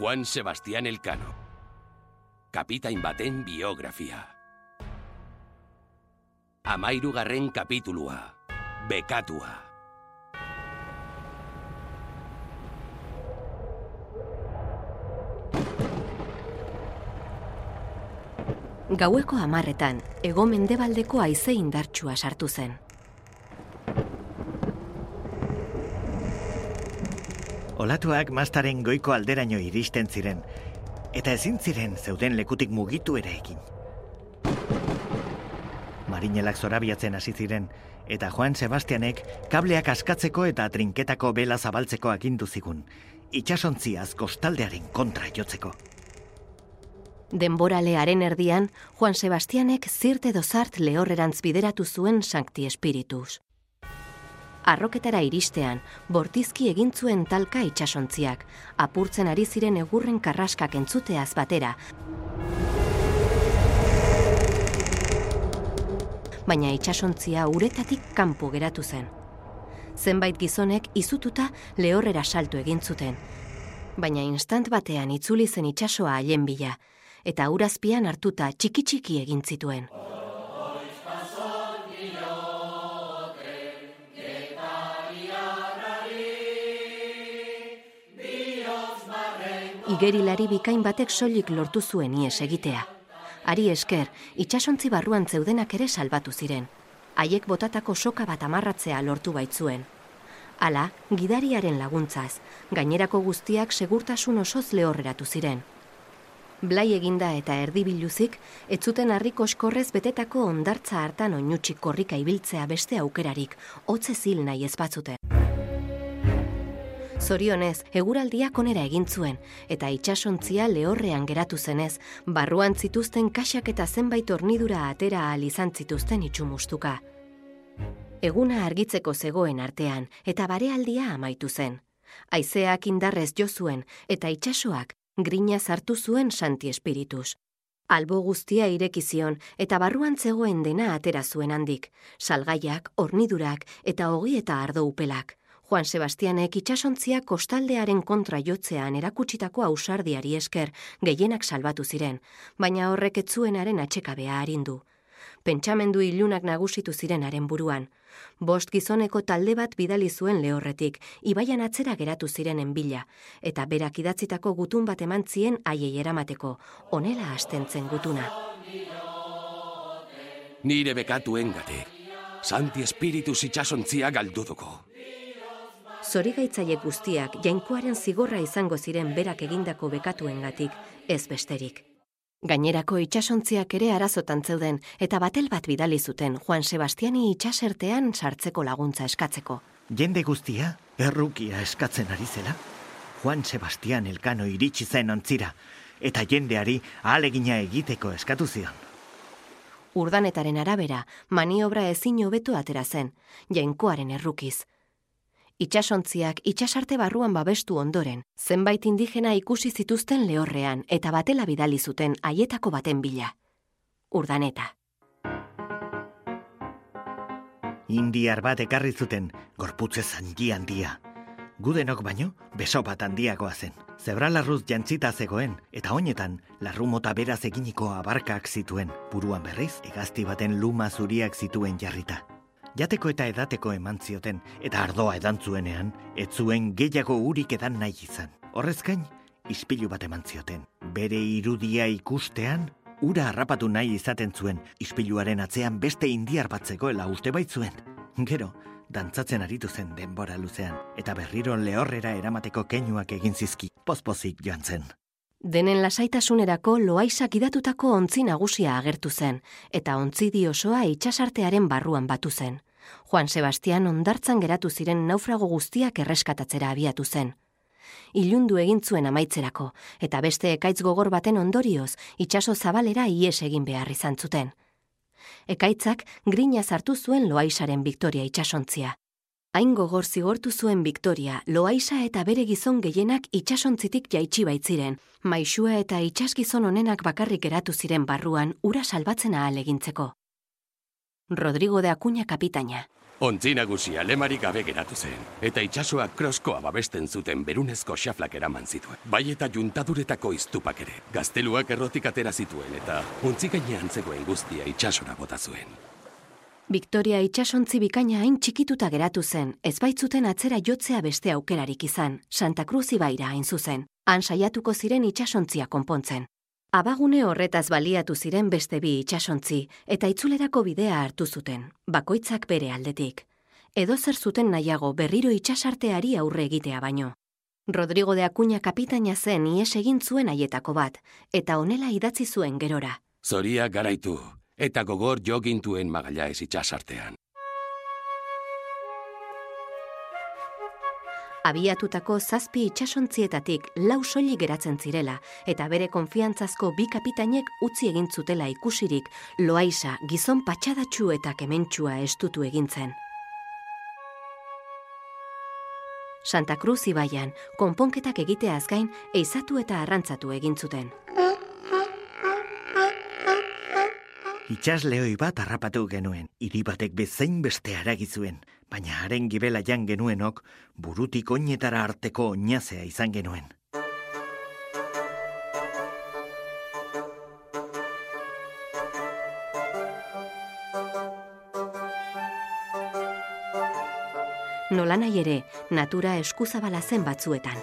Juan Sebastián Elcano. Kapitain baten biografia. Amairugarren kapitulua. Bekatua. Gaueko amarretan, ego mendebaldeko aize indartsua sartu zen. Olatuak mastaren goiko alderaino iristen ziren, eta ezin ziren zeuden lekutik mugitu ere egin. Marinelak zorabiatzen hasi ziren, eta Juan Sebastianek kableak askatzeko eta trinketako bela zabaltzeko agindu zigun, itxasontziaz kostaldearen kontra jotzeko. Denboralearen erdian, Juan Sebastianek zirte dozart lehorrerantz bideratu zuen Sancti Espiritus. Arroketara iristean, bortizki egin zuen talka itsasontziak, apurtzen ari ziren egurren karraskak entzuteaz batera. Baina itsasontzia uretatik kanpo geratu zen. Zenbait gizonek izututa lehorrera salto egin zuten. Baina instant batean itzuli zen itsasoa haien bila, eta urazpian hartuta txiki txiki egin zituen. Igerilari bikain batek soilik lortu zuen ies egitea. Ari esker, itsasontzi barruan zeudenak ere salbatu ziren. Haiek botatako soka bat amarratzea lortu baitzuen. Hala, gidariaren laguntzaz, gainerako guztiak segurtasun osoz lehorreratu ziren. Blai eginda eta erdibiluzik, ez zuten harriko eskorrez betetako ondartza hartan oinutxik korrika ibiltzea beste aukerarik, hotze zil nahi ez batzuten. Zorionez, eguraldiak onera egin zuen, eta itsasontzia lehorrean geratu zenez, barruan zituzten kaxak eta zenbait hornidura atera ahal izan zituzten itxumustuka. Eguna argitzeko zegoen artean, eta barealdia amaitu zen. Aizeak indarrez jo zuen, eta itsasoak grina sartu zuen Santi Espiritus. Albo guztia ireki zion eta barruan zegoen dena atera zuen handik, salgaiak, hornidurak eta hogi eta ardo upelak. Juan Sebastianek itxasontzia kostaldearen kontra jotzean erakutsitako ausardiari esker gehienak salbatu ziren, baina horrek etzuenaren atxekabea harindu. Pentsamendu ilunak nagusitu zirenaren buruan. Bost gizoneko talde bat bidali zuen lehorretik, ibaian atzera geratu zirenen bila, eta berak idatzitako gutun bat eman zien haiei eramateko, onela astentzen gutuna. Nire bekatuen gatik. Santi Espiritus itxasontzia galduduko. Zorigaitzaile guztiak jainkoaren zigorra izango ziren berak egindako bekatuengatik, ez besterik. Gainerako itsasontziak ere arazotan zeuden eta batel bat bidali zuten Juan Sebastiani itsasertean sartzeko laguntza eskatzeko. Jende guztia, errukia eskatzen ari zela. Juan Sebastian Elkano iritsi zen ontzira, eta jendeari ahalegina egiteko eskatu zion. Urdanetaren arabera, maniobra ezin hobeto atera zen, jainkoaren errukiz. Itsasontziak itsasarte barruan babestu ondoren, zenbait indigena ikusi zituzten lehorrean eta batela bidali zuten haietako baten bila. Urdaneta. Indiar bat ekarri zuten, gorputze zangi handia. Gudenok baino, beso bat handiagoa zen. Zebra larruz jantzita zegoen, eta honetan, larru mota beraz eginiko abarkak zituen. Buruan berriz, egazti baten luma zuriak zituen jarrita. Jateko eta edateko eman zioten, eta ardoa edan zuenean, ez zuen gehiago urik edan nahi izan. Horrezkain, ispilu bat eman zioten. Bere irudia ikustean, ura harrapatu nahi izaten zuen, ispiluaren atzean beste indiar bat zegoela uste baitzuen. Gero, dantzatzen aritu zen denbora luzean, eta berriro lehorrera eramateko keinuak egin zizki, pozpozik joan zen. Denen lasaitasunerako loaisak idatutako ontzi nagusia agertu zen, eta ontzidi osoa itxasartearen barruan batu zen. Juan Sebastian ondartzan geratu ziren naufrago guztiak erreskatatzera abiatu zen. Ilundu egin zuen amaitzerako, eta beste ekaitz gogor baten ondorioz, itxaso zabalera ies egin behar izan zuten. Ekaitzak grina sartu zuen loaisaren Victoria itxasontzia. Hain gogor zigortu zuen Victoria, Loaisa eta bere gizon gehienak itsasontzitik jaitsi baitziren, maixua eta itsasgizon honenak bakarrik geratu ziren barruan ura salbatzen ahal egintzeko. Rodrigo de Acuña kapitaina. Ontzi nagusia lemarik gabe geratu zen, eta itsasoak kroskoa babesten zuten berunezko xaflak eraman zituen. Bai eta juntaduretako iztupak ere, gazteluak errotik atera zituen, eta ontzi gainean zegoen guztia itsasora bota zuen. Victoria itsasontzi bikaina hain txikituta geratu zen, ez baitzuten atzera jotzea beste aukerarik izan, Santa Cruz ibaira hain zuzen, han saiatuko ziren itsasontzia konpontzen. Abagune horretaz baliatu ziren beste bi itsasontzi eta itzulerako bidea hartu zuten, bakoitzak bere aldetik. Edo zer zuten nahiago berriro itsasarteari aurre egitea baino. Rodrigo de Acuña kapitaina zen ies egin zuen haietako bat, eta honela idatzi zuen gerora. Zoria garaitu, eta gogor jogintuen magalla ez itxasartean. abiatutako zazpi itxasontzietatik lau soli geratzen zirela, eta bere konfiantzazko bi kapitainek utzi egin zutela ikusirik, loaisa gizon patxadatxu eta kementsua estutu egintzen. Santa Cruz ibaian, konponketak egiteaz gain, eizatu eta arrantzatu egin zuten. Itxas lehoi bat harrapatu genuen, hiri batek bezain beste haragizuen, baina haren gibela jan genuenok, burutik oinetara arteko oinazea izan genuen. Nola nahi ere, natura eskuzabala zen batzuetan.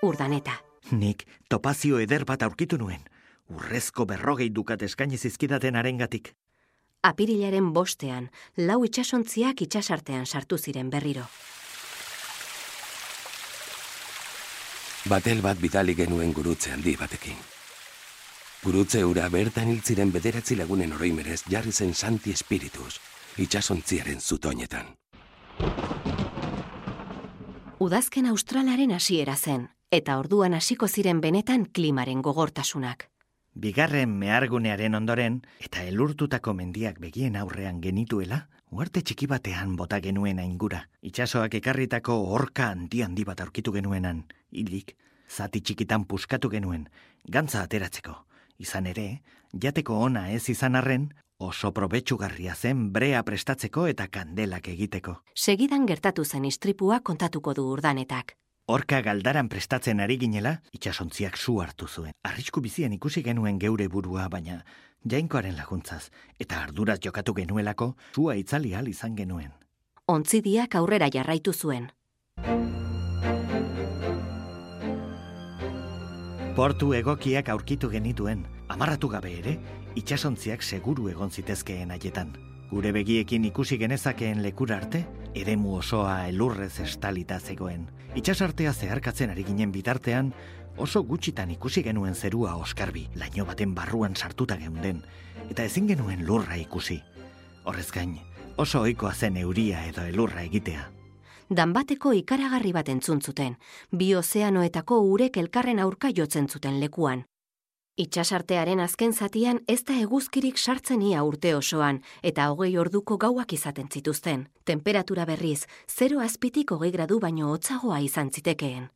Urdaneta. Nik topazio eder bat aurkitu nuen, urrezko berrogei dukat eskaini zizkidaten arengatik. Apirilaren bostean, lau itxasontziak itxasartean sartu ziren berriro. Batel bat bidali genuen gurutze handi batekin. Gurutze ura bertan hiltziren bederatzi lagunen oroimerez jarri zen santi espiritus, itxasontziaren zutoinetan. Udazken australaren hasiera zen, eta orduan hasiko ziren benetan klimaren gogortasunak. Bigarren mehargunearen ondoren eta elurtutako mendiak begien aurrean genituela, uarte txiki batean bota genuen aingura. Itxasoak ekarritako horka handi handi bat aurkitu genuenan, hilik, zati txikitan puskatu genuen, gantza ateratzeko. Izan ere, jateko ona ez izan arren, oso probetxugarria zen brea prestatzeko eta kandelak egiteko. Segidan gertatu zen istripua kontatuko du urdanetak. Horka galdaran prestatzen ari ginela, itxasontziak zu hartu zuen. Arrisku bizian ikusi genuen geure burua, baina jainkoaren laguntzaz, eta arduraz jokatu genuelako, zua itzali al izan genuen. Ontzidiak aurrera jarraitu zuen. Portu egokiak aurkitu genituen, amarratu gabe ere, itxasontziak seguru egon zitezkeen haietan. Gure begiekin ikusi genezakeen lekura arte, eremu osoa elurrez estalita zegoen. Itxasartea zeharkatzen ari ginen bitartean, oso gutxitan ikusi genuen zerua oskarbi, laino baten barruan sartuta geunden, eta ezin genuen lurra ikusi. Horrez gain, oso ohikoa zen euria edo elurra egitea. Danbateko ikaragarri bat entzun zuten, bi ozeanoetako urek elkarren aurka jotzen zuten lekuan. Itxasartearen azken zatian ez da eguzkirik sartzen ia urte osoan, eta hogei orduko gauak izaten zituzten. Temperatura berriz, zero azpitik hogei gradu baino hotzagoa izan zitekeen.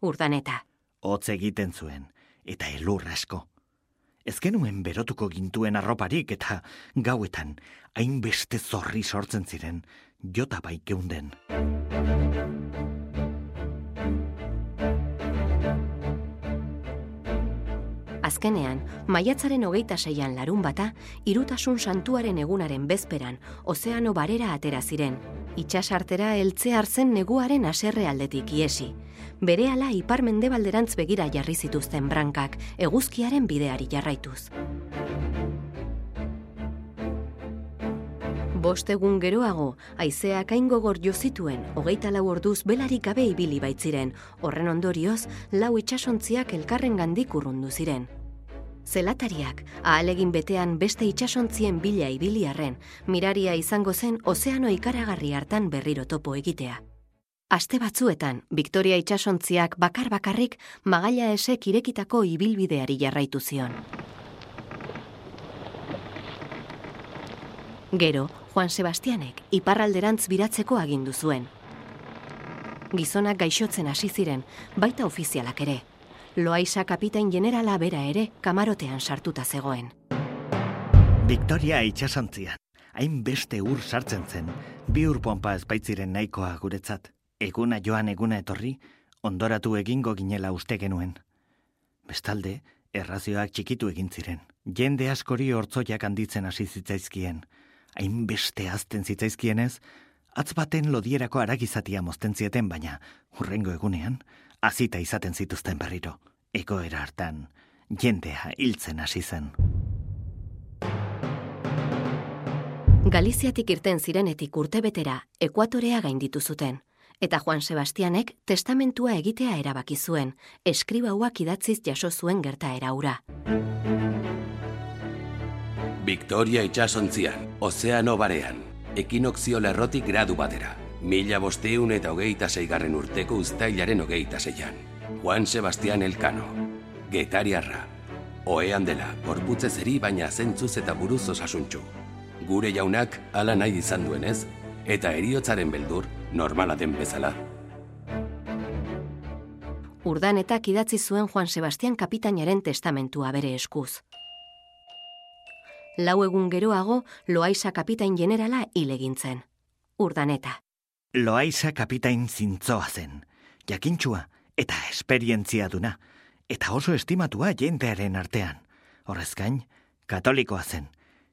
Urdaneta. Hotz egiten zuen, eta elur asko. Ez genuen berotuko gintuen arroparik eta gauetan hainbeste zorri sortzen ziren, jota baikeunden. Azkenean, maiatzaren hogeita seian larun bata, irutasun santuaren egunaren bezperan, ozeano barera atera ziren. Itxasartera heltze hartzen neguaren aserre aldetik iesi. Bere ala ipar mendebalderantz begira jarri zituzten brankak, eguzkiaren bideari jarraituz. Bost egun geroago, aizeak hain gogor jo zituen, hogeita lau orduz belarik gabe ibili baitziren, horren ondorioz, lau itxasontziak elkarren gandik urrundu ziren. Zelatariak, ahalegin betean beste itsasontzien bila ibiliarren, miraria izango zen ozeano ikaragarri hartan berriro topo egitea. Aste batzuetan, Victoria itsasontziak bakar bakarrik magaila esek irekitako ibilbideari jarraitu zion. Gero, Juan Sebastianek iparralderantz biratzeko agindu zuen. Gizonak gaixotzen hasi ziren, baita ofizialak ere. Loaiza kapitain generala bera ere kamarotean sartuta zegoen. Victoria itxasontzian. hain beste ur sartzen zen, bi ur pompa ezpaitziren nahikoa guretzat. Eguna joan eguna etorri, ondoratu egingo ginela uste genuen. Bestalde, errazioak txikitu egin ziren. Jende askori hortzoiak handitzen hasi zitzaizkien. Hain beste azten zitzaizkienez, atz baten lodierako aragizatia mozten zieten baina, hurrengo egunean, azita izaten zituzten berriro. Egoera hartan, jendea hiltzen hasi zen. Galiziatik irten zirenetik urtebetera ekuatorea gainditu zuten. Eta Juan Sebastianek testamentua egitea erabaki zuen, eskribauak idatziz jaso zuen gerta eraura. Victoria itxasontzian, ozeano barean, ekinokzio lerrotik gradu batera. Mila bosteun eta hogeita zeigarren urteko uztailaren hogeita zeian. Juan Sebastian Elkano, getariarra, oean dela, gorputze zeri baina zentzuz eta buruz osasuntxu gure jaunak ala nahi izan duenez, eta eriotzaren beldur normala den bezala. Urdanetak idatzi zuen Juan Sebastian kapitainaren testamentua bere eskuz. Lau egun geroago, Loaiza kapitain generala hilegintzen. Urdaneta. Loaiza kapitain zintzoa zen, jakintxua eta esperientzia duna, eta oso estimatua jentearen artean. Horrezkain, katolikoa zen,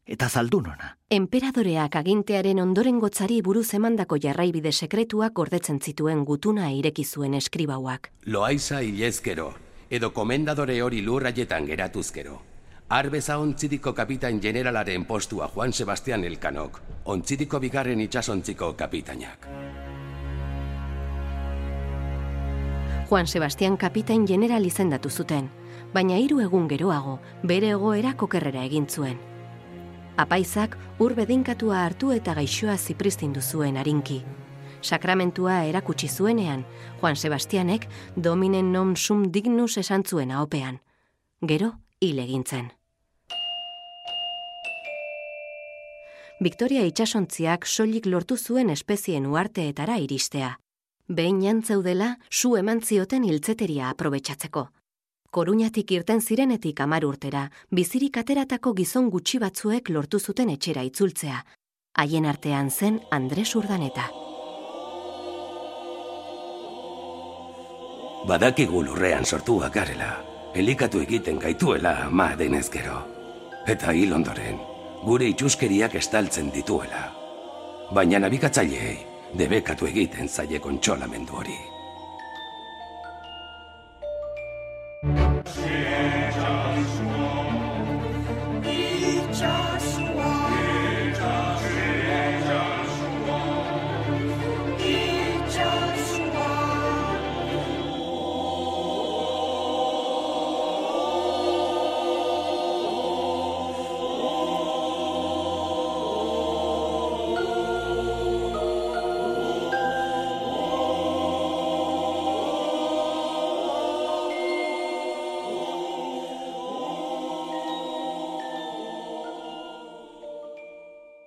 eta zaldunona. Enperadoreak agintearen ondoren gotzari buruz emandako jarraibide sekretuak gordetzen zituen gutuna ireki zuen eskribauak. Loaiza hilezkero, edo komendadore hori lurraietan geratuzkero. Arbeza ontzidiko kapitain generalaren postua Juan Sebastian Elkanok, ontzidiko bigarren itxasontziko kapitainak. Juan Sebastian kapitain general izendatu zuten, baina hiru egun geroago bere egoera kokerrera egin zuen apaizak ur bedinkatua hartu eta gaixoa zipristindu zuen harinki. Sakramentua erakutsi zuenean, Juan Sebastianek dominen non sum dignus esan zuen aopean. Gero, hil egintzen. Victoria itxasontziak soilik lortu zuen espezien uarteetara iristea. Behin jantzeudela, su eman zioten hiltzeteria aprobetsatzeko. Koruñatik irten zirenetik amar urtera, bizirik ateratako gizon gutxi batzuek lortu zuten etxera itzultzea. Haien artean zen Andres Urdaneta. Badakigu lurrean sortuak garela, elikatu egiten gaituela ma denezkero. Eta hil ondoren, gure itxuskeriak estaltzen dituela. Baina nabigatzaileei, debekatu egiten zaie kontsolamendu hori.